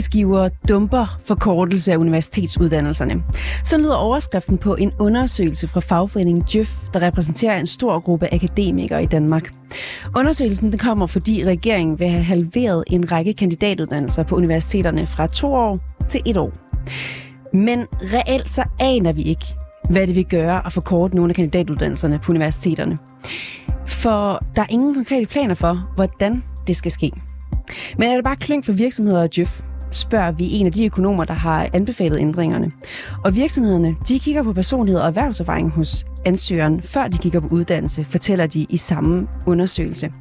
Arbejdsgiver dumper forkortelse af universitetsuddannelserne. Så lyder overskriften på en undersøgelse fra fagforeningen Jøf, der repræsenterer en stor gruppe akademikere i Danmark. Undersøgelsen den kommer, fordi regeringen vil have halveret en række kandidatuddannelser på universiteterne fra to år til et år. Men reelt så aner vi ikke, hvad det vil gøre at forkorte nogle af kandidatuddannelserne på universiteterne. For der er ingen konkrete planer for, hvordan det skal ske. Men er det bare klink for virksomheder og Djøf? Spørger vi en af de økonomer, der har anbefalet ændringerne. Og virksomhederne, de kigger på personlighed og erhvervserfaring hos ansøgeren, før de kigger på uddannelse, fortæller de i samme undersøgelse.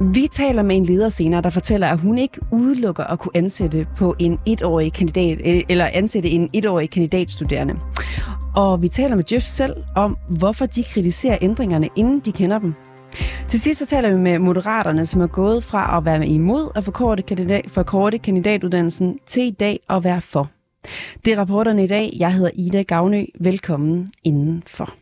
Vi taler med en leder senere, der fortæller, at hun ikke udelukker at kunne ansætte på en etårig kandidat, øh, eller ansætte en etårig kandidatstuderende. Og vi taler med Jeff selv om, hvorfor de kritiserer ændringerne, inden de kender dem. Til sidst så taler vi med moderaterne, som er gået fra at være imod at forkorte, kandidat, forkorte kandidatuddannelsen til i dag at være for. Det er rapporterne i dag. Jeg hedder Ida Gavnø. Velkommen indenfor.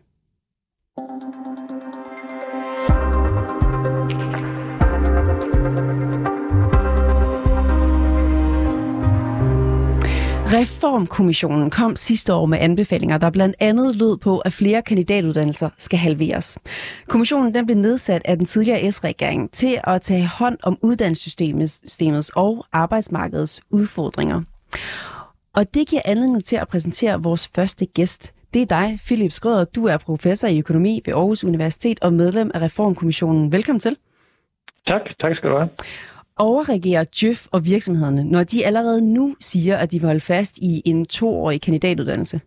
Reformkommissionen kom sidste år med anbefalinger, der blandt andet lød på, at flere kandidatuddannelser skal halveres. Kommissionen den blev nedsat af den tidligere S-regering til at tage hånd om uddannelsessystemets og arbejdsmarkedets udfordringer. Og det giver anledning til at præsentere vores første gæst. Det er dig, Philip Skrøder. Du er professor i økonomi ved Aarhus Universitet og medlem af Reformkommissionen. Velkommen til. Tak, tak skal du have overreagerer Jøf og virksomhederne, når de allerede nu siger, at de vil holde fast i en toårig kandidatuddannelse?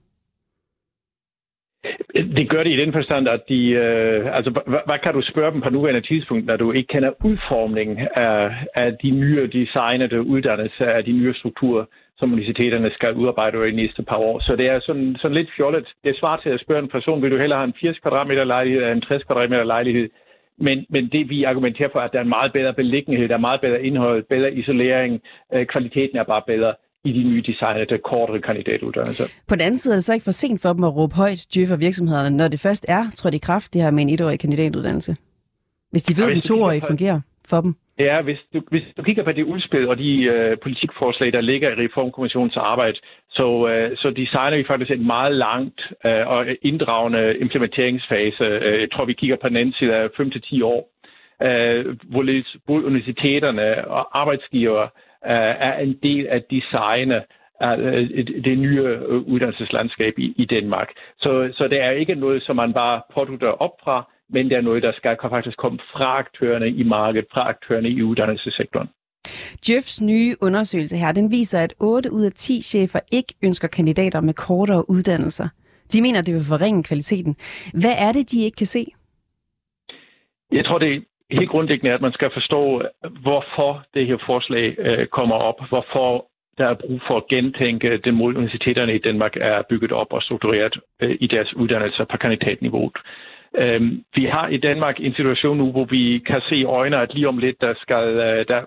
Det gør de i den forstand, at de, øh, altså, hvad, hvad kan du spørge dem på nuværende tidspunkt, når du ikke kender udformningen af, af de nye designede uddannelser, af de nye strukturer, som universiteterne skal udarbejde over de næste par år. Så det er sådan, sådan lidt fjollet. Det svarer til at spørge en person, vil du hellere have en 80 kvadratmeter lejlighed eller en 60 kvadratmeter lejlighed? Men, men det vi argumenterer for, at der er en meget bedre beliggenhed, der er meget bedre indhold, bedre isolering, øh, kvaliteten er bare bedre i de nye designede kortere kandidatuddannelser. På den anden side er det så ikke for sent for dem at råbe højt, djø for virksomhederne, når det først er trådt i kraft, det her med en etårig kandidatuddannelse? Hvis de ved, at den toårige fungerer for dem? Ja, hvis du, hvis du kigger på det udspil og de øh, politikforslag, der ligger i Reformkommissionens arbejde, så, øh, så designer vi faktisk en meget langt øh, og inddragende implementeringsfase. Øh, jeg tror, vi kigger på den anden side af 5-10 år, øh, hvor både universiteterne og arbejdsgiver øh, er en del af designet af øh, det nye øh, uddannelseslandskab i, i Danmark. Så, så det er ikke noget, som man bare pådutter op fra, men det er noget, der skal faktisk komme fra aktørerne i markedet, fra aktørerne i uddannelsessektoren. Jeffs nye undersøgelse her, den viser, at 8 ud af 10 chefer ikke ønsker kandidater med kortere uddannelser. De mener, det vil forringe kvaliteten. Hvad er det, de ikke kan se? Jeg tror, det er helt grundlæggende, at man skal forstå, hvorfor det her forslag øh, kommer op. Hvorfor der er brug for at gentænke den måde, universiteterne i Danmark er bygget op og struktureret øh, i deres uddannelser på kandidatniveauet. Øhm, vi har i Danmark en situation nu, hvor vi kan se i øjnene, at lige om lidt, der skal øh, der,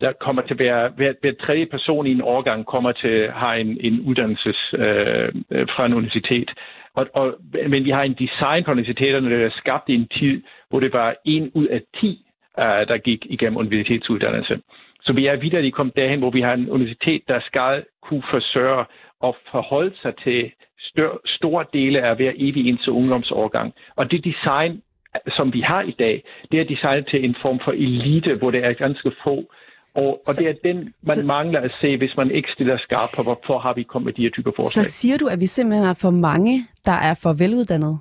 der kommer til at være, hver, hver tredje person i en årgang kommer til at have en, en uddannelses øh, øh, fra en universitet. Og, og, men vi har en design på universiteterne, der er skabt i en tid, hvor det var en ud af ti, øh, der gik igennem universitetsuddannelse. Så vi er videre kommet derhen, hvor vi har en universitet, der skal kunne forsørge og forholde sig til stør, store dele af hver evig indtil ungdomsårgang. Og det design, som vi har i dag, det er designet til en form for elite, hvor det er ganske få. Og, og så, det er den, man så, mangler at se, hvis man ikke stiller skarp på, hvorfor har vi kommet med de her typer forslag. Så siger du, at vi simpelthen har for mange, der er for veluddannede?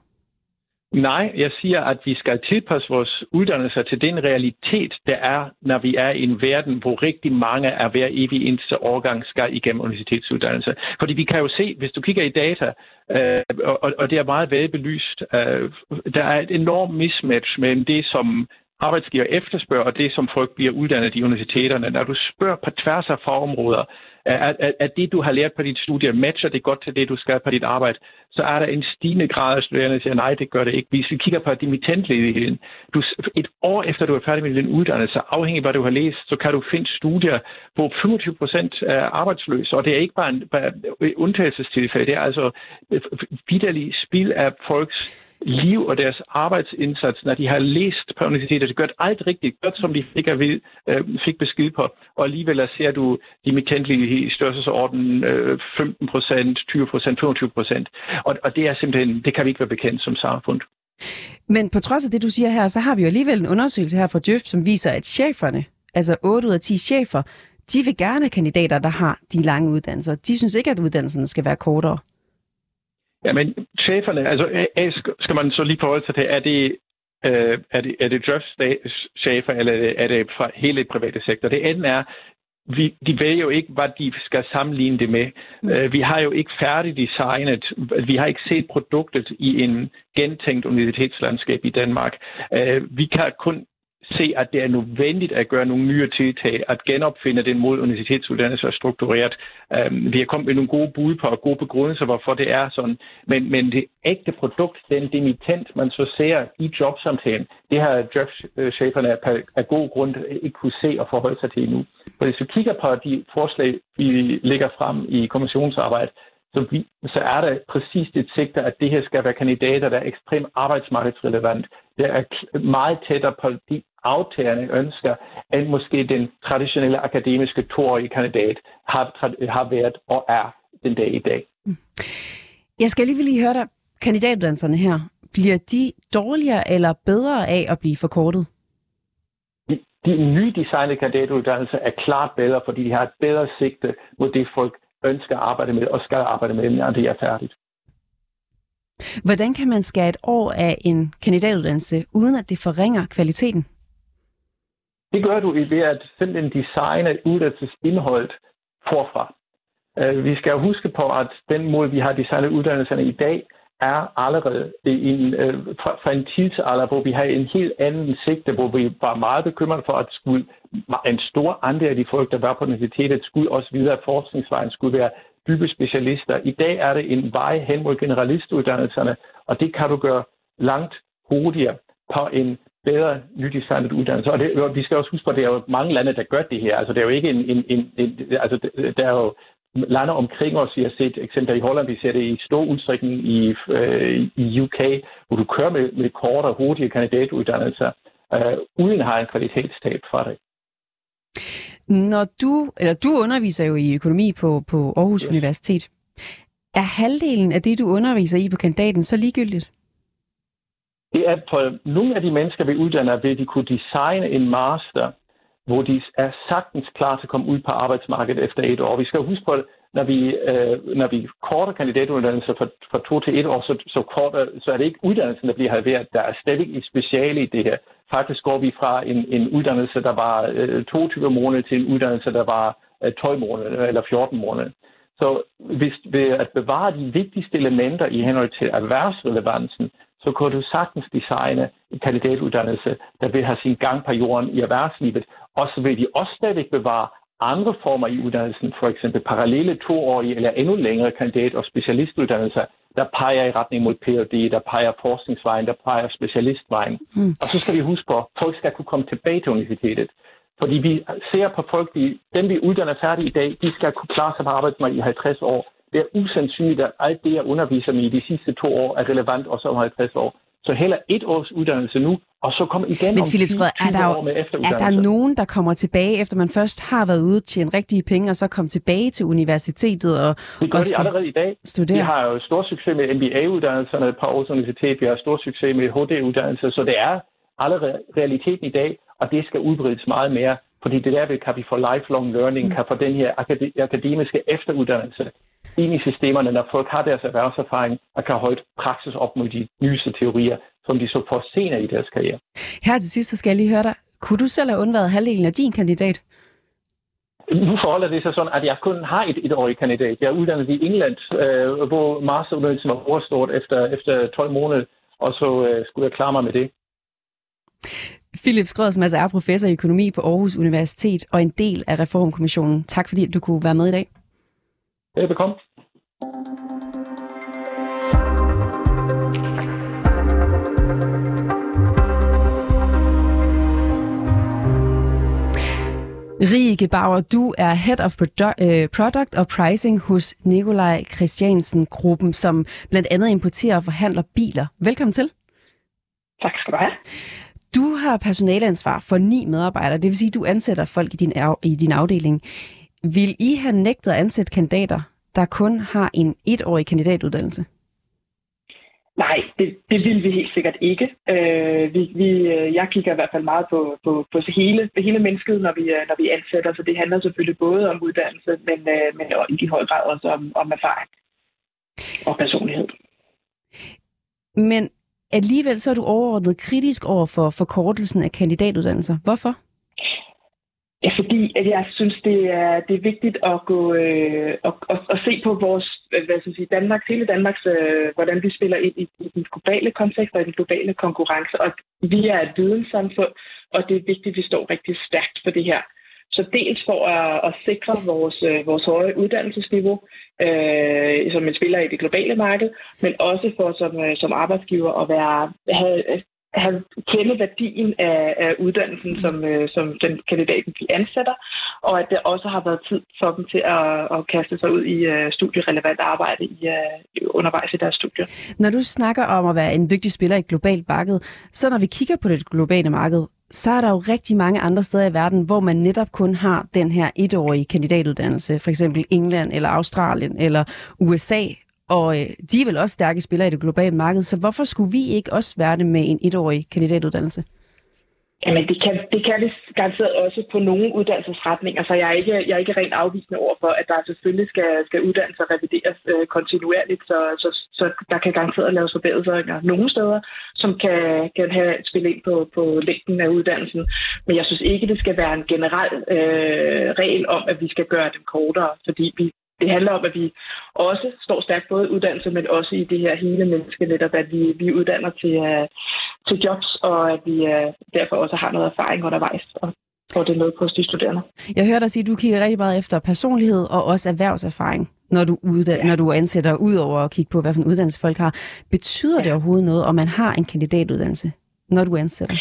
Nej, jeg siger, at vi skal tilpasse vores uddannelser til den realitet, der er, når vi er i en verden, hvor rigtig mange af hver evig eneste årgang skal igennem universitetsuddannelse. Fordi vi kan jo se, hvis du kigger i data, øh, og, og det er meget velbelyst, øh, der er et enormt mismatch mellem det, som arbejdsgiver efterspørger, og det, som folk bliver uddannet i universiteterne. Når du spørger på tværs af fagområder, at, at, at det, du har lært på dit studie, matcher det godt til det, du skal på dit arbejde, så er der en stigende grad af studerende, der siger, nej, det gør det ikke. Hvis vi kigger på dimittentledigheden, du, et år efter du er færdig med din uddannelse, afhængig af hvad du har læst, så kan du finde studier, hvor 25 procent er arbejdsløse, og det er ikke bare en bare undtagelsestilfælde, det er altså øh, vidderlig spil af folks liv og deres arbejdsindsats, når de har læst på universitetet, gjort alt rigtigt, gjort som de fik, at vi, øh, fik besked på, og alligevel ser du dimittentlige i størrelsesorden øh, 15 procent, 20 procent, 25 procent. Og, og det er simpelthen, det kan vi ikke være bekendt som samfund. Men på trods af det, du siger her, så har vi jo alligevel en undersøgelse her fra Djøf, som viser, at cheferne, altså 8 ud af 10 chefer, de vil gerne have kandidater, der har de lange uddannelser. De synes ikke, at uddannelserne skal være kortere. Ja, men cheferne, altså skal man så lige forholde sig til, er det, øh, er det, er det chefer, eller er det fra hele private sektor? Det andet er, vi, de ved jo ikke, hvad de skal sammenligne det med. Mm. Uh, vi har jo ikke færdigdesignet, vi har ikke set produktet i en gentænkt universitetslandskab i Danmark. Uh, vi kan kun se, at det er nødvendigt at gøre nogle nye tiltag, at genopfinde den måde, universitetsuddannelse er struktureret. Øhm, vi har kommet med nogle gode bud på og gode begrundelser, hvorfor det er sådan. Men, men det ægte produkt, den dimitent, man så ser i jobsamtalen, det har jobcheferne af, god grund ikke kunne se og forholde sig til endnu. For hvis vi kigger på de forslag, vi lægger frem i kommissionsarbejdet, så, vi, så er der præcis det sigte, at det her skal være kandidater, der er ekstremt arbejdsmarkedsrelevant. Det er meget tættere på de aftagerne ønsker, end måske den traditionelle akademiske toårige kandidat har, har været og er den dag i dag. Jeg skal lige lige høre dig. Kandidatuddannelserne her, bliver de dårligere eller bedre af at blive forkortet? De, de nye designede kandidatuddannelser er klart bedre, fordi de har et bedre sigte mod det, folk ønsker at arbejde med og skal arbejde med, når det er færdigt. Hvordan kan man skære et år af en kandidatuddannelse, uden at det forringer kvaliteten? Det gør du ved at simpelthen designe uddannelsesindholdet forfra. Øh, vi skal huske på, at den måde, vi har designet uddannelserne i dag, er allerede en, øh, fra, fra en tidsalder, hvor vi har en helt anden sigte, hvor vi var meget bekymret for, at skulle, en stor andel af de folk, der var på universitetet, skulle også videre forskningsvejen, skulle være dybe specialister. I dag er det en vej hen mod generalistuddannelserne, og det kan du gøre langt hurtigere på en bedre nydesignet uddannelse. Og, det, og vi skal også huske på, at det er jo mange lande, der gør det her. Altså, det er jo ikke en... en, en, en altså, der er jo lande omkring os. Vi har set eksempler i Holland, vi ser det i stor udstrækning i, øh, i UK, hvor du kører med, med kortere, hurtige kandidatuddannelser, øh, uden at have en kvalitetstab fra det. Når du, eller du underviser jo i økonomi på, på Aarhus yes. Universitet. Er halvdelen af det, du underviser i på kandidaten, så ligegyldigt? Det er at for nogle af de mennesker, vi uddanner, vil de kunne designe en master, hvor de er sagtens klar til at komme ud på arbejdsmarkedet efter et år. Vi skal huske på, når vi, øh, når vi korter kandidatuddannelser fra, fra to til et år, så, så, korter, så er det ikke uddannelsen, der bliver halveret. Der er stadig et speciale i det her. Faktisk går vi fra en, en uddannelse, der var øh, 22 måneder, til en uddannelse, der var øh, 12 måneder eller 14 måneder. Så hvis ved at bevare de vigtigste elementer i henhold til erhvervsrelevansen, så kan du sagtens designe en kandidatuddannelse, der vil have sin gang på jorden i erhvervslivet. Og så vil de også stadig bevare andre former i uddannelsen, for eksempel parallelle toårige eller endnu længere kandidat- og specialistuddannelser, der peger i retning mod Ph.D., der peger forskningsvejen, der peger specialistvejen. Mm. Og så skal vi huske på, at folk skal kunne komme tilbage til universitetet. Fordi vi ser på folk, de, dem vi uddanner færdige i dag, de skal kunne klare sig på arbejdsmarkedet i 50 år. Det er usandsynligt, at alt det, jeg underviser med i de sidste to år, er relevant også om 50 år. Så heller et års uddannelse nu, og så kommer igen Men om Philip Skrød, er der, med Er der nogen, der kommer tilbage, efter man først har været ude til en rigtig penge, og så kommer tilbage til universitetet og Det gør og de allerede i dag. Studere. Vi har jo stor succes med MBA-uddannelserne på Aarhus Universitet. Vi har stor succes med HD-uddannelser, så det er allerede realiteten i dag, og det skal udbredes meget mere. Fordi det der vil, kan vi få lifelong learning, mm. kan få den her akademiske efteruddannelse ind i systemerne, når folk har deres erhvervserfaring og kan holde praksis op mod de nyeste teorier, som de så får senere i deres karriere. Her til sidst, så skal jeg lige høre dig. Kunne du selv have undværet halvdelen af din kandidat? Nu forholder det sig sådan, at jeg kun har et et årig kandidat. Jeg er uddannet i England, øh, hvor masteruddannelsen var overstået efter, efter 12 måneder, og så øh, skulle jeg klare mig med det. Philip Skrøder, som altså er professor i økonomi på Aarhus Universitet og en del af Reformkommissionen. Tak fordi du kunne være med i dag. Velbekomme. Rike Bauer, du er Head of øh, Product og Pricing hos Nikolaj Christiansen-gruppen, som blandt andet importerer og forhandler biler. Velkommen til. Tak skal du have. Du har personaleansvar for ni medarbejdere, det vil sige, at du ansætter folk i din, i din afdeling. Vil I have nægtet at ansætte kandidater, der kun har en etårig kandidatuddannelse? Nej, det, det vil vi helt sikkert ikke. Øh, vi, vi, øh, jeg kigger i hvert fald meget på, på, på hele, hele mennesket, når vi, øh, når vi ansætter, så det handler selvfølgelig både om uddannelse, men, øh, men i høj grad også om, om erfaring og personlighed. Men alligevel så er du overordnet kritisk over for forkortelsen af kandidatuddannelser. Hvorfor? Ja, fordi at jeg synes, det er, det er vigtigt at gå øh, og, og, og se på vores, øh, hvad skal jeg sige, Danmarks, hele Danmarks, øh, hvordan vi spiller ind i, i den globale kontekst og i den globale konkurrence. Og vi er et videnssamfund, og det er vigtigt, at vi står rigtig stærkt for det her. Så dels for at, at sikre vores, øh, vores høje uddannelsesniveau, øh, som en spiller i det globale marked, men også for som, øh, som arbejdsgiver at være, have, have, kende værdien af, af uddannelsen, som, øh, som den kandidaten de ansætter, og at det også har været tid for dem til at, at kaste sig ud i øh, studierelevant arbejde i, øh, undervejs i deres studier. Når du snakker om at være en dygtig spiller i et globalt marked, så når vi kigger på det globale marked, så er der jo rigtig mange andre steder i verden, hvor man netop kun har den her etårige kandidatuddannelse, for eksempel England eller Australien eller USA, og øh, de er vel også stærke spillere i det globale marked, så hvorfor skulle vi ikke også være det med en etårig kandidatuddannelse? Jamen, det kan, det kan det garanteret også på nogle uddannelsesretninger, så jeg er ikke, jeg er ikke rent afvisende over for, at der selvfølgelig skal, skal uddannelser revideres øh, kontinuerligt, så, så, så der kan garanteret laves forbedringer nogle steder, som kan, kan have spille ind på, på længden af uddannelsen. Men jeg synes ikke, det skal være en generel øh, regel om, at vi skal gøre dem kortere, fordi vi, det handler om, at vi også står stærkt både i uddannelse, men også i det her hele menneske, netop at vi, vi uddanner til, øh, til jobs, og at vi øh, derfor også har noget erfaring undervejs, og får det med på de studerende. Jeg hører dig sige, at du kigger rigtig meget efter personlighed og også erhvervserfaring, når du, udda- ja. når du ansætter ud over at kigge på, hvad for en uddannelse folk har. Betyder ja. det overhovedet noget, om man har en kandidatuddannelse, når du ansætter?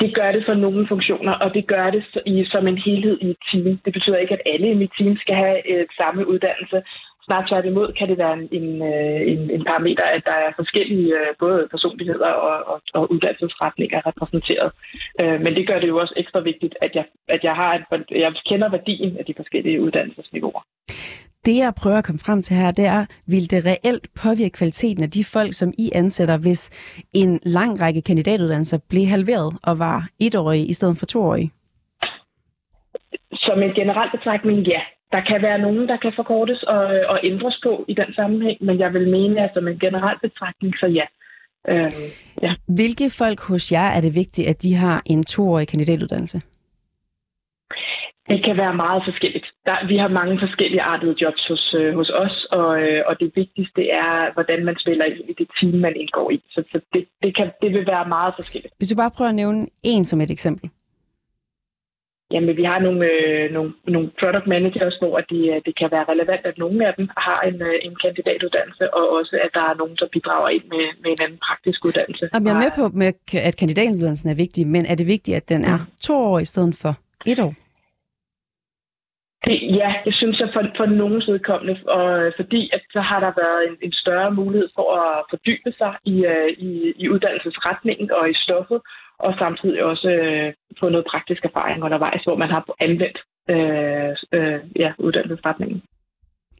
Det gør det for nogle funktioner, og det gør det i, som en helhed i et team. Det betyder ikke, at alle i mit team skal have et samme uddannelse. Snart tværtimod kan det være en, en, øh, en, en parameter, at der er forskellige øh, både personligheder og, og, og uddannelsesretninger repræsenteret. Øh, men det gør det jo også ekstra vigtigt, at jeg, at jeg, har et, jeg kender værdien af de forskellige uddannelsesniveauer. Det, jeg prøver at komme frem til her, det er, vil det reelt påvirke kvaliteten af de folk, som I ansætter, hvis en lang række kandidatuddannelser blev halveret og var etårige i stedet for toårige? Som en generel betragtning, ja. Der kan være nogen, der kan forkortes og, og ændres på i den sammenhæng, men jeg vil mene, at som en generel betragtning, så ja. Øhm, ja. Hvilke folk hos jer er det vigtigt, at de har en toårig kandidatuddannelse? Det kan være meget forskelligt. Der, vi har mange forskellige artede jobs hos, øh, hos os, og, øh, og det vigtigste er, hvordan man spiller i det team, man indgår i. Så, så det, det, kan, det vil være meget forskelligt. Hvis du bare prøver at nævne en som et eksempel. Jamen, vi har nogle, øh, nogle, nogle product managers, hvor de, øh, det kan være relevant, at nogle af dem har en, øh, en kandidatuddannelse, og også at der er nogen, der bidrager ind med, med en anden praktisk uddannelse. Jamen, jeg er med på, med, at kandidatuddannelsen er vigtig, men er det vigtigt, at den er to år i stedet for et år? Det, ja, det synes jeg for, for nogens vedkommende, og øh, fordi at så har der været en, en større mulighed for at fordybe sig i, øh, i, i uddannelsesretningen og i stoffet, og samtidig også øh, få noget praktisk erfaring undervejs, hvor man har anvendt øh, øh, ja, uddannelsesretningen.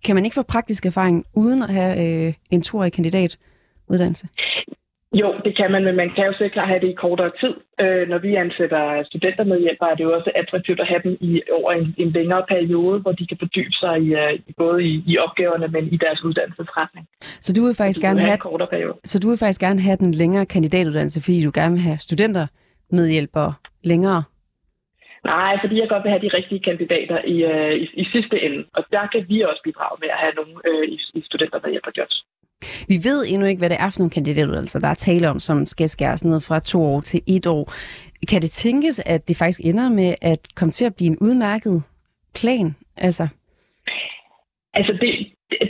Kan man ikke få praktisk erfaring uden at have øh, en toårig kandidat uddannelse? Jo, det kan man, men man kan jo sikkert have det i kortere tid. Øh, når vi ansætter studenter med hjælp, er det jo også attraktivt at have dem i over en, en længere periode, hvor de kan fordybe sig i, uh, både i, i opgaverne, men i deres uddannelsesretning. Så du vil faktisk gerne have, have så du vil faktisk gerne have den længere kandidatuddannelse, fordi du gerne vil have studenter med og længere? Nej, fordi jeg godt vil have de rigtige kandidater i, uh, i, i sidste ende. Og der kan vi også bidrage med at have nogle uh, i, i studenter med hjælp jobs. Vi ved endnu ikke, hvad det er for nogle kandidatuddannelser, altså, der er tale om, som skal skæres ned fra to år til et år. Kan det tænkes, at det faktisk ender med at komme til at blive en udmærket plan? Altså, altså det,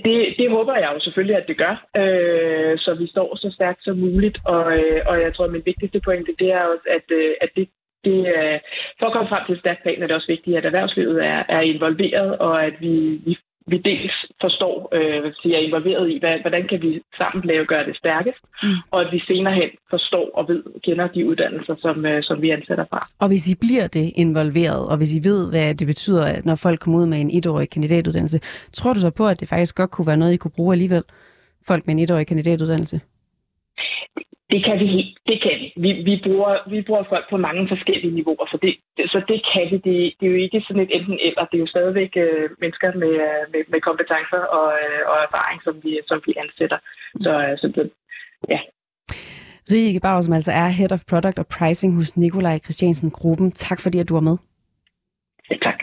det, det håber jeg jo selvfølgelig, at det gør, øh, så vi står så stærkt som muligt. Og, øh, og jeg tror, at min vigtigste pointe det er også, at, øh, at det det, øh, for at komme frem til et stærkt plan er det også vigtigt, at erhvervslivet er, er involveret, og at vi, vi vi dels forstår, øh, siger, er involveret i, hvad, hvordan kan vi sammen lave gøre det stærkest, mm. og at vi senere hen forstår og ved, kender de uddannelser, som, øh, som vi ansætter fra. Og hvis I bliver det involveret, og hvis I ved, hvad det betyder, når folk kommer ud med en etårig kandidatuddannelse, tror du så på, at det faktisk godt kunne være noget, I kunne bruge alligevel? Folk med en etårig kandidatuddannelse? Det kan vi helt. Det kan vi. Vi, vi, bruger, vi bruger folk på mange forskellige niveauer, så det, så det kan vi. Det, det er jo ikke sådan et enten eller. Det er jo stadigvæk øh, mennesker med, øh, med, med kompetencer og, øh, og erfaring, som vi, som vi ansætter. Så, øh, så det, ja. Rike Bauer, som altså er Head of Product og Pricing hos Nikolaj Christiansen Gruppen. Tak fordi, at du var med. Ja, tak.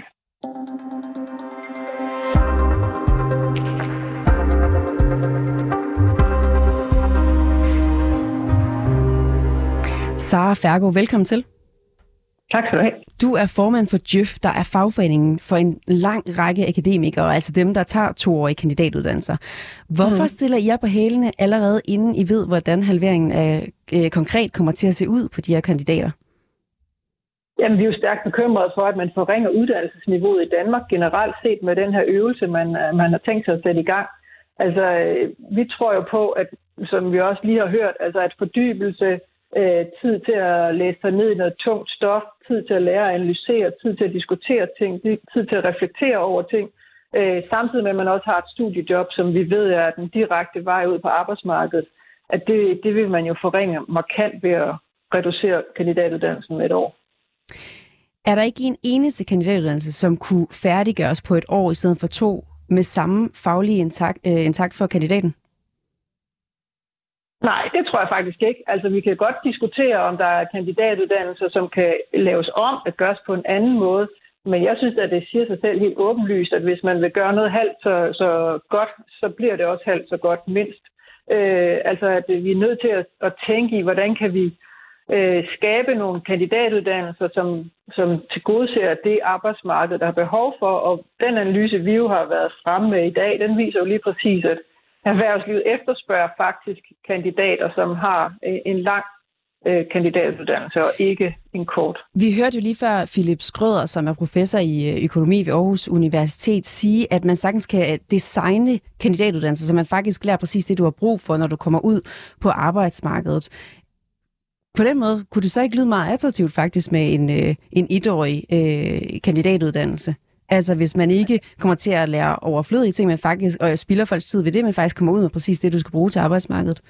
Sara Fergo, velkommen til. Tak skal du have. Du er formand for JØF, der er fagforeningen for en lang række akademikere, altså dem, der tager toårige kandidatuddannelser. Hvorfor mm. stiller I jer på hælene allerede inden I ved, hvordan halveringen af, øh, konkret kommer til at se ud på de her kandidater? Jamen, vi er jo stærkt bekymrede for, at man forringer uddannelsesniveauet i Danmark generelt set med den her øvelse, man, man har tænkt sig at sætte i gang. Altså, øh, vi tror jo på, at som vi også lige har hørt, altså at fordybelse, øh, tid til at læse sig ned i noget tungt stof, tid til at lære at analysere, tid til at diskutere ting, tid til at reflektere over ting, øh, samtidig med at man også har et studiejob, som vi ved er den direkte vej ud på arbejdsmarkedet, at det, det vil man jo forringe markant ved at reducere kandidatuddannelsen med et år. Er der ikke en eneste kandidatuddannelse, som kunne færdiggøres på et år i stedet for to, med samme faglige intakt, øh, intakt for kandidaten? Nej, det tror jeg faktisk ikke. Altså, vi kan godt diskutere, om der er kandidatuddannelser, som kan laves om at gøres på en anden måde. Men jeg synes, at det siger sig selv helt åbenlyst, at hvis man vil gøre noget halvt så, så godt, så bliver det også halvt så godt mindst. Øh, altså, at vi er nødt til at, at tænke i, hvordan kan vi øh, skabe nogle kandidatuddannelser, som, som tilgodeser det arbejdsmarked, der har behov for. Og den analyse, vi jo har været fremme med i dag, den viser jo lige præcis, at erhvervslivet efterspørger faktisk kandidater, som har øh, en lang øh, kandidatuddannelse og ikke en kort. Vi hørte jo lige før Philip Skrøder, som er professor i øh, økonomi ved Aarhus Universitet, sige, at man sagtens kan designe kandidatuddannelser, så man faktisk lærer præcis det, du har brug for, når du kommer ud på arbejdsmarkedet. På den måde kunne det så ikke lyde meget attraktivt faktisk med en, en etårig øh, kandidatuddannelse? Altså hvis man ikke kommer til at lære overflødige ting, men faktisk, og spilder folks tid ved det, men faktisk kommer ud med præcis det, du skal bruge til arbejdsmarkedet.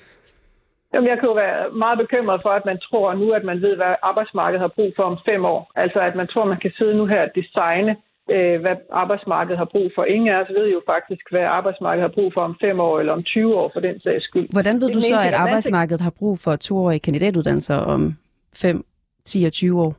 Jamen, jeg kan jo være meget bekymret for, at man tror nu, at man ved, hvad arbejdsmarkedet har brug for om fem år. Altså, at man tror, man kan sidde nu her og designe, øh, hvad arbejdsmarkedet har brug for. Ingen af os ved jo faktisk, hvad arbejdsmarkedet har brug for om fem år eller om 20 år, for den sags skyld. Hvordan ved du så, at arbejdsmarkedet har brug for toårige kandidatuddannelser om 5, 10 og 20 år?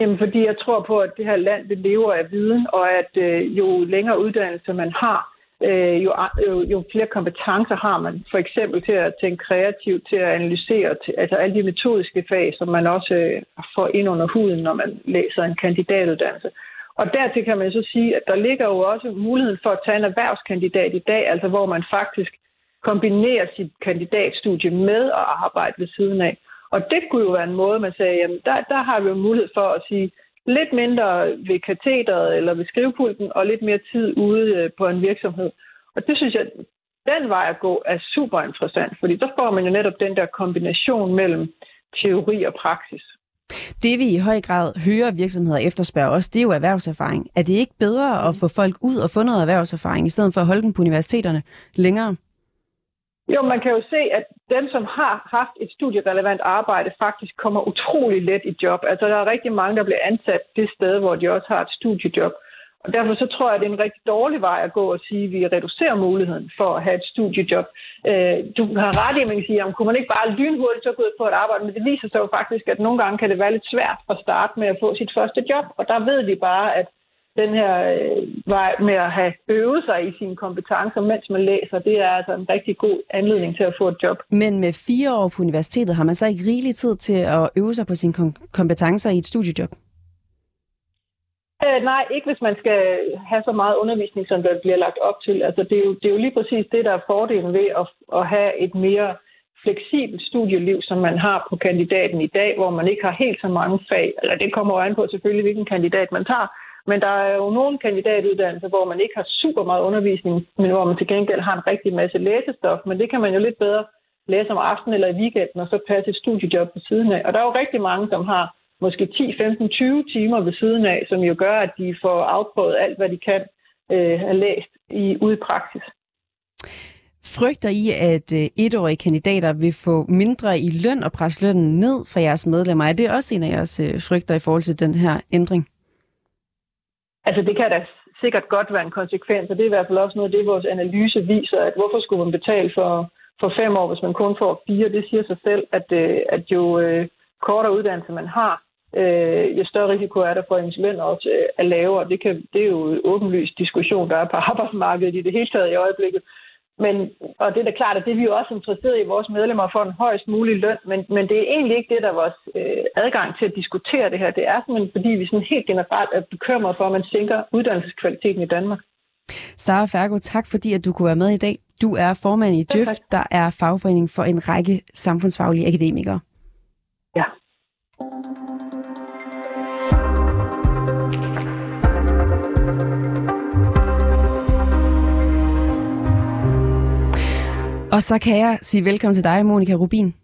Jamen, fordi jeg tror på, at det her land det lever af viden, og at øh, jo længere uddannelse man har, øh, jo, jo, jo flere kompetencer har man. For eksempel til at tænke kreativt, til at analysere, til, altså alle de metodiske fag, som man også øh, får ind under huden, når man læser en kandidatuddannelse. Og dertil kan man så sige, at der ligger jo også muligheden for at tage en erhvervskandidat i dag, altså hvor man faktisk kombinerer sit kandidatstudie med at arbejde ved siden af. Og det kunne jo være en måde, man sagde, jamen der, der har vi jo mulighed for at sige lidt mindre ved katheteret eller ved skrivepulten, og lidt mere tid ude øh, på en virksomhed. Og det synes jeg, den vej at gå er super interessant, fordi der får man jo netop den der kombination mellem teori og praksis. Det vi i høj grad hører virksomheder efterspørge også, det er jo erhvervserfaring. Er det ikke bedre at få folk ud og få noget erhvervserfaring, i stedet for at holde dem på universiteterne længere? Jo, man kan jo se, at dem, som har haft et studierelevant arbejde, faktisk kommer utrolig let i job. Altså, der er rigtig mange, der bliver ansat det sted, hvor de også har et studiejob. Og derfor så tror jeg, at det er en rigtig dårlig vej at gå og sige, at vi reducerer muligheden for at have et studiejob. Øh, du har ret i, at man kan sige, at kunne man ikke bare lynhurtigt så gå ud på et arbejde, men det viser sig jo faktisk, at nogle gange kan det være lidt svært at starte med at få sit første job. Og der ved vi bare, at den her øh, vej med at have øvet sig i sine kompetencer, mens man læser, det er altså en rigtig god anledning til at få et job. Men med fire år på universitetet, har man så ikke rigelig tid til at øve sig på sine kom- kompetencer i et studiejob? Øh, nej, ikke hvis man skal have så meget undervisning, som der bliver lagt op til. Altså, det, er jo, det er jo lige præcis det, der er fordelen ved at, at have et mere fleksibelt studieliv, som man har på kandidaten i dag, hvor man ikke har helt så mange fag. Eller det kommer jo an på selvfølgelig, hvilken kandidat man tager. Men der er jo nogle kandidatuddannelser, hvor man ikke har super meget undervisning, men hvor man til gengæld har en rigtig masse læsestof. Men det kan man jo lidt bedre læse om aftenen eller i weekenden, og så passe et studiejob på siden af. Og der er jo rigtig mange, som har måske 10, 15, 20 timer ved siden af, som jo gør, at de får afprøvet alt, hvad de kan øh, have læst i, ude i praksis. Frygter I, at øh, etårige kandidater vil få mindre i løn og presse lønnen ned for jeres medlemmer? Er det også en af jeres øh, frygter i forhold til den her ændring? Altså det kan da sikkert godt være en konsekvens, og det er i hvert fald også noget af det, vores analyse viser, at hvorfor skulle man betale for, for fem år, hvis man kun får fire? Det siger sig selv, at, øh, at jo øh, kortere uddannelse man har, øh, jo større risiko er der for, at ens løn også øh, er lavere. Det, kan, det er jo en åbenlyst diskussion, der er på arbejdsmarkedet i det hele taget i øjeblikket. Men, og det er da klart, at det er vi jo også interesseret i vores medlemmer for en højst mulig løn, men, men det er egentlig ikke det, der er vores øh, adgang til at diskutere det her. Det er simpelthen, fordi vi sådan helt generelt er bekymret for, at man sænker uddannelseskvaliteten i Danmark. Sara Fergo, tak fordi at du kunne være med i dag. Du er formand i DJØF, der er fagforening for en række samfundsfaglige akademikere. Ja. Og så kan jeg sige velkommen til dig, Monika Rubin.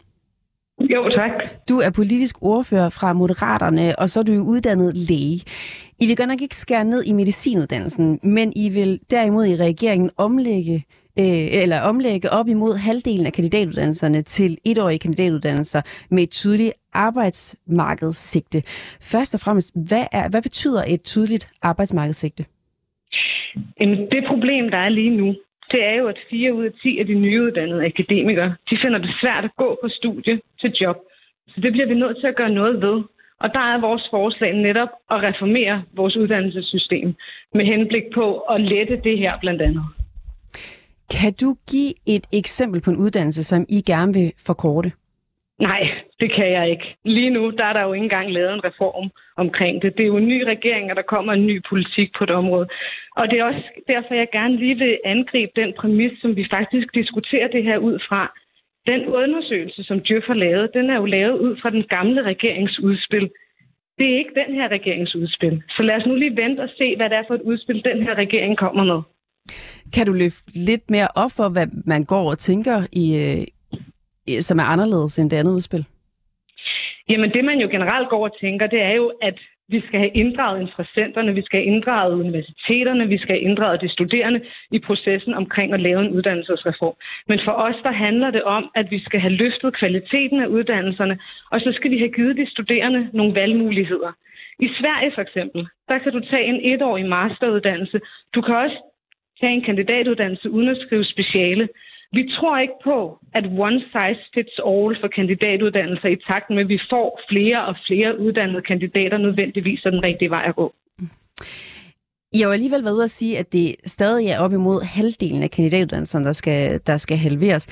Jo, tak. Du er politisk ordfører fra Moderaterne, og så er du jo uddannet læge. I vil godt nok ikke skære ned i medicinuddannelsen, men I vil derimod i regeringen omlægge øh, eller omlægge op imod halvdelen af kandidatuddannelserne til etårige kandidatuddannelser med et tydeligt arbejdsmarkedssigte. Først og fremmest, hvad, er, hvad betyder et tydeligt arbejdsmarkedssigte? Jamen, det problem, der er lige nu, det er jo, at 4 ud af 10 af de nyuddannede akademikere, de finder det svært at gå på studie til job. Så det bliver vi nødt til at gøre noget ved. Og der er vores forslag netop at reformere vores uddannelsessystem med henblik på at lette det her blandt andet. Kan du give et eksempel på en uddannelse, som I gerne vil forkorte? Nej, det kan jeg ikke. Lige nu der er der jo ikke engang lavet en reform omkring det. Det er jo en ny regering, og der kommer en ny politik på det område. Og det er også derfor, jeg gerne lige vil angribe den præmis, som vi faktisk diskuterer det her ud fra. Den undersøgelse, som Djøf har lavet, den er jo lavet ud fra den gamle regeringsudspil. Det er ikke den her regeringsudspil. Så lad os nu lige vente og se, hvad det er for et udspil, den her regering kommer med. Kan du løfte lidt mere op for, hvad man går og tænker, i, øh, som er anderledes end det andet udspil? Jamen det, man jo generelt går og tænker, det er jo, at vi skal have inddraget interessenterne, vi skal have inddraget universiteterne, vi skal have inddraget de studerende i processen omkring at lave en uddannelsesreform. Men for os, der handler det om, at vi skal have løftet kvaliteten af uddannelserne, og så skal vi have givet de studerende nogle valgmuligheder. I Sverige for eksempel, der kan du tage en etårig masteruddannelse. Du kan også tage en kandidatuddannelse uden at skrive speciale. Vi tror ikke på, at one size fits all for kandidatuddannelser i takt med, at vi får flere og flere uddannede kandidater nødvendigvis er den rigtige vej at gå. Jeg har alligevel været ude at sige, at det stadig er op imod halvdelen af kandidatuddannelserne, der skal, der skal halveres.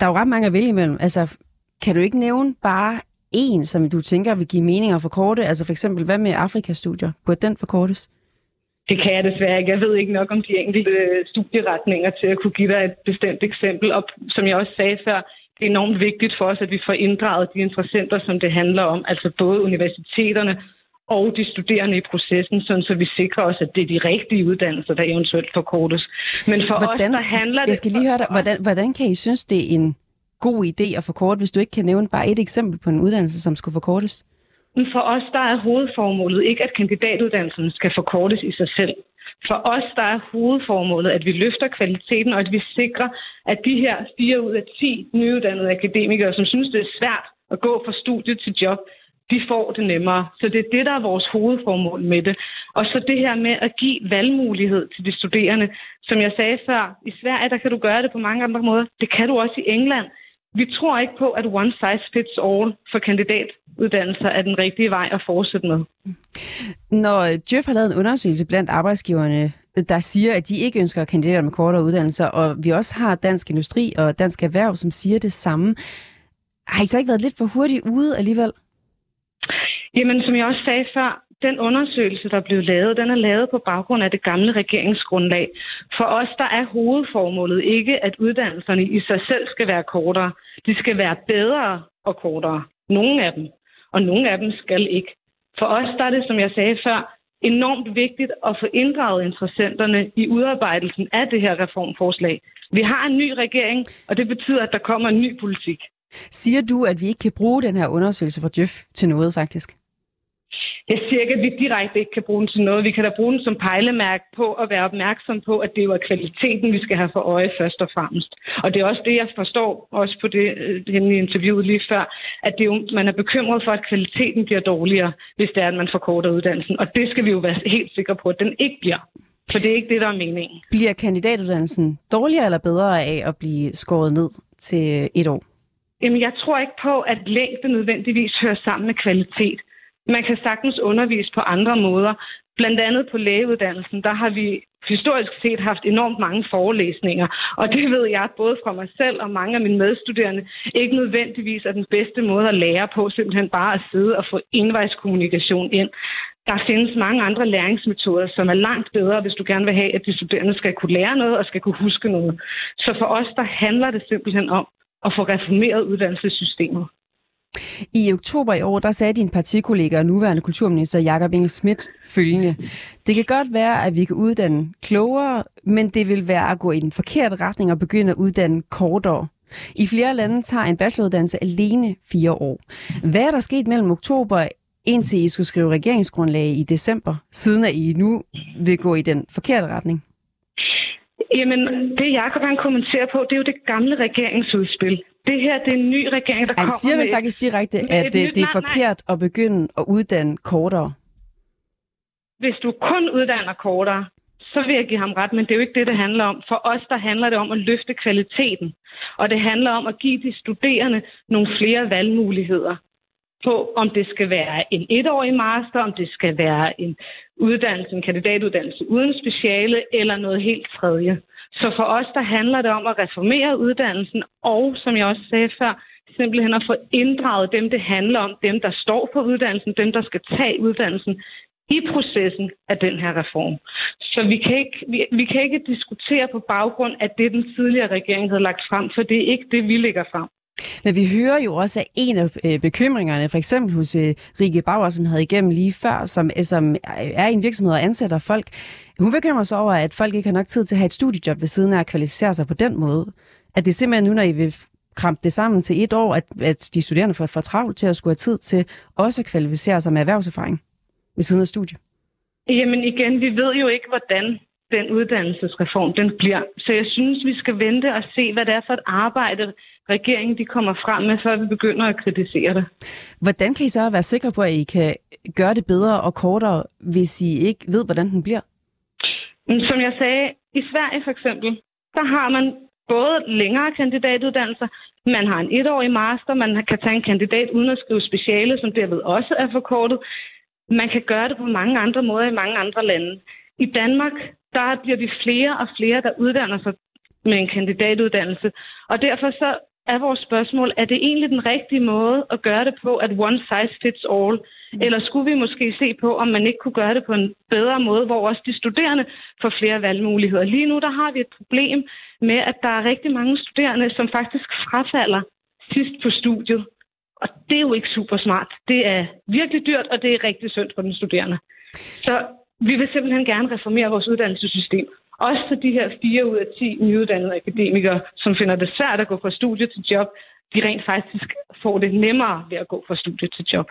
Der er jo ret mange at vælge imellem. Altså, kan du ikke nævne bare en, som du tænker vil give mening at forkorte? Altså for eksempel, hvad med Afrikastudier? Burde den forkortes? Det kan jeg desværre ikke. Jeg ved ikke nok om de enkelte studieretninger til at kunne give dig et bestemt eksempel. Og som jeg også sagde før, det er enormt vigtigt for os, at vi får inddraget de interessenter, som det handler om. Altså både universiteterne og de studerende i processen, sådan så vi sikrer os, at det er de rigtige uddannelser, der eventuelt forkortes. Men for hvordan, os, der handler det... Jeg skal lige høre dig, hvordan, hvordan kan I synes, det er en god idé at forkorte, hvis du ikke kan nævne bare et eksempel på en uddannelse, som skulle forkortes? For os, der er hovedformålet ikke, at kandidatuddannelsen skal forkortes i sig selv. For os, der er hovedformålet, at vi løfter kvaliteten, og at vi sikrer, at de her 4 ud af 10 nyuddannede akademikere, som synes, det er svært at gå fra studie til job, de får det nemmere. Så det er det, der er vores hovedformål med det. Og så det her med at give valgmulighed til de studerende. Som jeg sagde før, i Sverige, der kan du gøre det på mange andre måder. Det kan du også i England. Vi tror ikke på, at one size fits all for kandidat kandidatuddannelser er den rigtige vej at fortsætte med. Når Jeff har lavet en undersøgelse blandt arbejdsgiverne, der siger, at de ikke ønsker kandidater med kortere uddannelser, og vi også har Dansk Industri og Dansk Erhverv, som siger det samme. Har I så ikke været lidt for hurtigt ude alligevel? Jamen, som jeg også sagde før, den undersøgelse, der blev lavet, den er lavet på baggrund af det gamle regeringsgrundlag. For os, der er hovedformålet ikke, at uddannelserne i sig selv skal være kortere. De skal være bedre og kortere. Nogle af dem. Og nogle af dem skal ikke. For os, der er det, som jeg sagde før, enormt vigtigt at få inddraget interessenterne i udarbejdelsen af det her reformforslag. Vi har en ny regering, og det betyder, at der kommer en ny politik. Siger du, at vi ikke kan bruge den her undersøgelse fra Djøf til noget, faktisk? Jeg siger ikke, at vi direkte ikke kan bruge den til noget. Vi kan da bruge den som pejlemærke på at være opmærksom på, at det er kvaliteten, vi skal have for øje først og fremmest. Og det er også det, jeg forstår også på det, det i interviewet lige før, at det er jo, man er bekymret for, at kvaliteten bliver dårligere, hvis det er, at man forkorter uddannelsen. Og det skal vi jo være helt sikre på, at den ikke bliver. For det er ikke det, der er meningen. Bliver kandidatuddannelsen dårligere eller bedre af at blive skåret ned til et år? Jamen, jeg tror ikke på, at længde nødvendigvis hører sammen med kvalitet. Man kan sagtens undervise på andre måder. Blandt andet på lægeuddannelsen, der har vi historisk set haft enormt mange forelæsninger, og det ved jeg både fra mig selv og mange af mine medstuderende ikke nødvendigvis er den bedste måde at lære på, simpelthen bare at sidde og få indvejskommunikation ind. Der findes mange andre læringsmetoder, som er langt bedre, hvis du gerne vil have, at de studerende skal kunne lære noget og skal kunne huske noget. Så for os, der handler det simpelthen om at få reformeret uddannelsessystemet. I oktober i år, der sagde din partikollega og nuværende kulturminister Jakob Inge Schmidt følgende. Det kan godt være, at vi kan uddanne klogere, men det vil være at gå i den forkerte retning og begynde at uddanne kortere. I flere lande tager en bacheloruddannelse alene fire år. Hvad er der sket mellem oktober indtil I skulle skrive regeringsgrundlag i december, siden at I nu vil gå i den forkerte retning? Jamen, det Jacob han kommenterer på, det er jo det gamle regeringsudspil. Det her, det er en ny regering, der han kommer siger vel med... faktisk direkte, at det, det er forkert nej. at begynde at uddanne kortere. Hvis du kun uddanner kortere, så vil jeg give ham ret, men det er jo ikke det, det handler om. For os, der handler det om at løfte kvaliteten. Og det handler om at give de studerende nogle flere valgmuligheder på, om det skal være en etårig master, om det skal være en uddannelse, en kandidatuddannelse uden speciale, eller noget helt tredje. Så for os, der handler det om at reformere uddannelsen, og som jeg også sagde før, simpelthen at få inddraget dem, det handler om, dem, der står på uddannelsen, dem, der skal tage uddannelsen i processen af den her reform. Så vi kan, ikke, vi, vi kan ikke diskutere på baggrund af det, den tidligere regering havde lagt frem, for det er ikke det, vi lægger frem. Men vi hører jo også, at en af øh, bekymringerne, for eksempel hos øh, Rikke Bauer, som havde igennem lige før, som, øh, som er en virksomhed og ansætter folk, hun bekymrer sig over, at folk ikke har nok tid til at have et studiejob ved siden af at kvalificere sig på den måde. At det simpelthen nu, når I vil krampe det sammen til et år, at, at de studerende får for travlt til at skulle have tid til også at kvalificere sig med erhvervserfaring ved siden af studiet. Jamen igen, vi ved jo ikke, hvordan den uddannelsesreform den bliver. Så jeg synes, vi skal vente og se, hvad det er for et arbejde, regeringen de kommer frem med, før vi begynder at kritisere det. Hvordan kan I så være sikre på, at I kan gøre det bedre og kortere, hvis I ikke ved, hvordan den bliver? Som jeg sagde, i Sverige for eksempel, der har man både længere kandidatuddannelser, man har en etårig master, man kan tage en kandidat uden at skrive speciale, som derved også er forkortet. Man kan gøre det på mange andre måder i mange andre lande. I Danmark, der bliver vi flere og flere, der uddanner sig med en kandidatuddannelse. Og derfor så er vores spørgsmål, er det egentlig den rigtige måde at gøre det på, at one size fits all? Eller skulle vi måske se på, om man ikke kunne gøre det på en bedre måde, hvor også de studerende får flere valgmuligheder? Lige nu der har vi et problem med, at der er rigtig mange studerende, som faktisk frafalder sidst på studiet. Og det er jo ikke super smart. Det er virkelig dyrt, og det er rigtig synd for den studerende. Så vi vil simpelthen gerne reformere vores uddannelsessystem. Også for de her 4 ud af 10 nyuddannede akademikere, som finder det svært at gå fra studie til job, de rent faktisk får det nemmere ved at gå fra studie til job.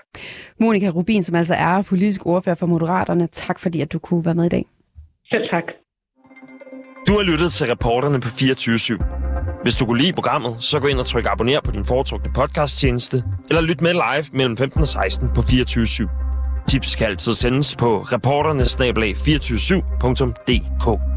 Monika Rubin, som altså er politisk ordfører for Moderaterne, tak fordi at du kunne være med i dag. Selv tak. Du har lyttet til reporterne på 24 /7. Hvis du kunne lide programmet, så gå ind og tryk abonner på din foretrukne podcasttjeneste, eller lyt med live mellem 15 og 16 på 24 /7. Tips kan altid sendes på reporternesnablag247.dk.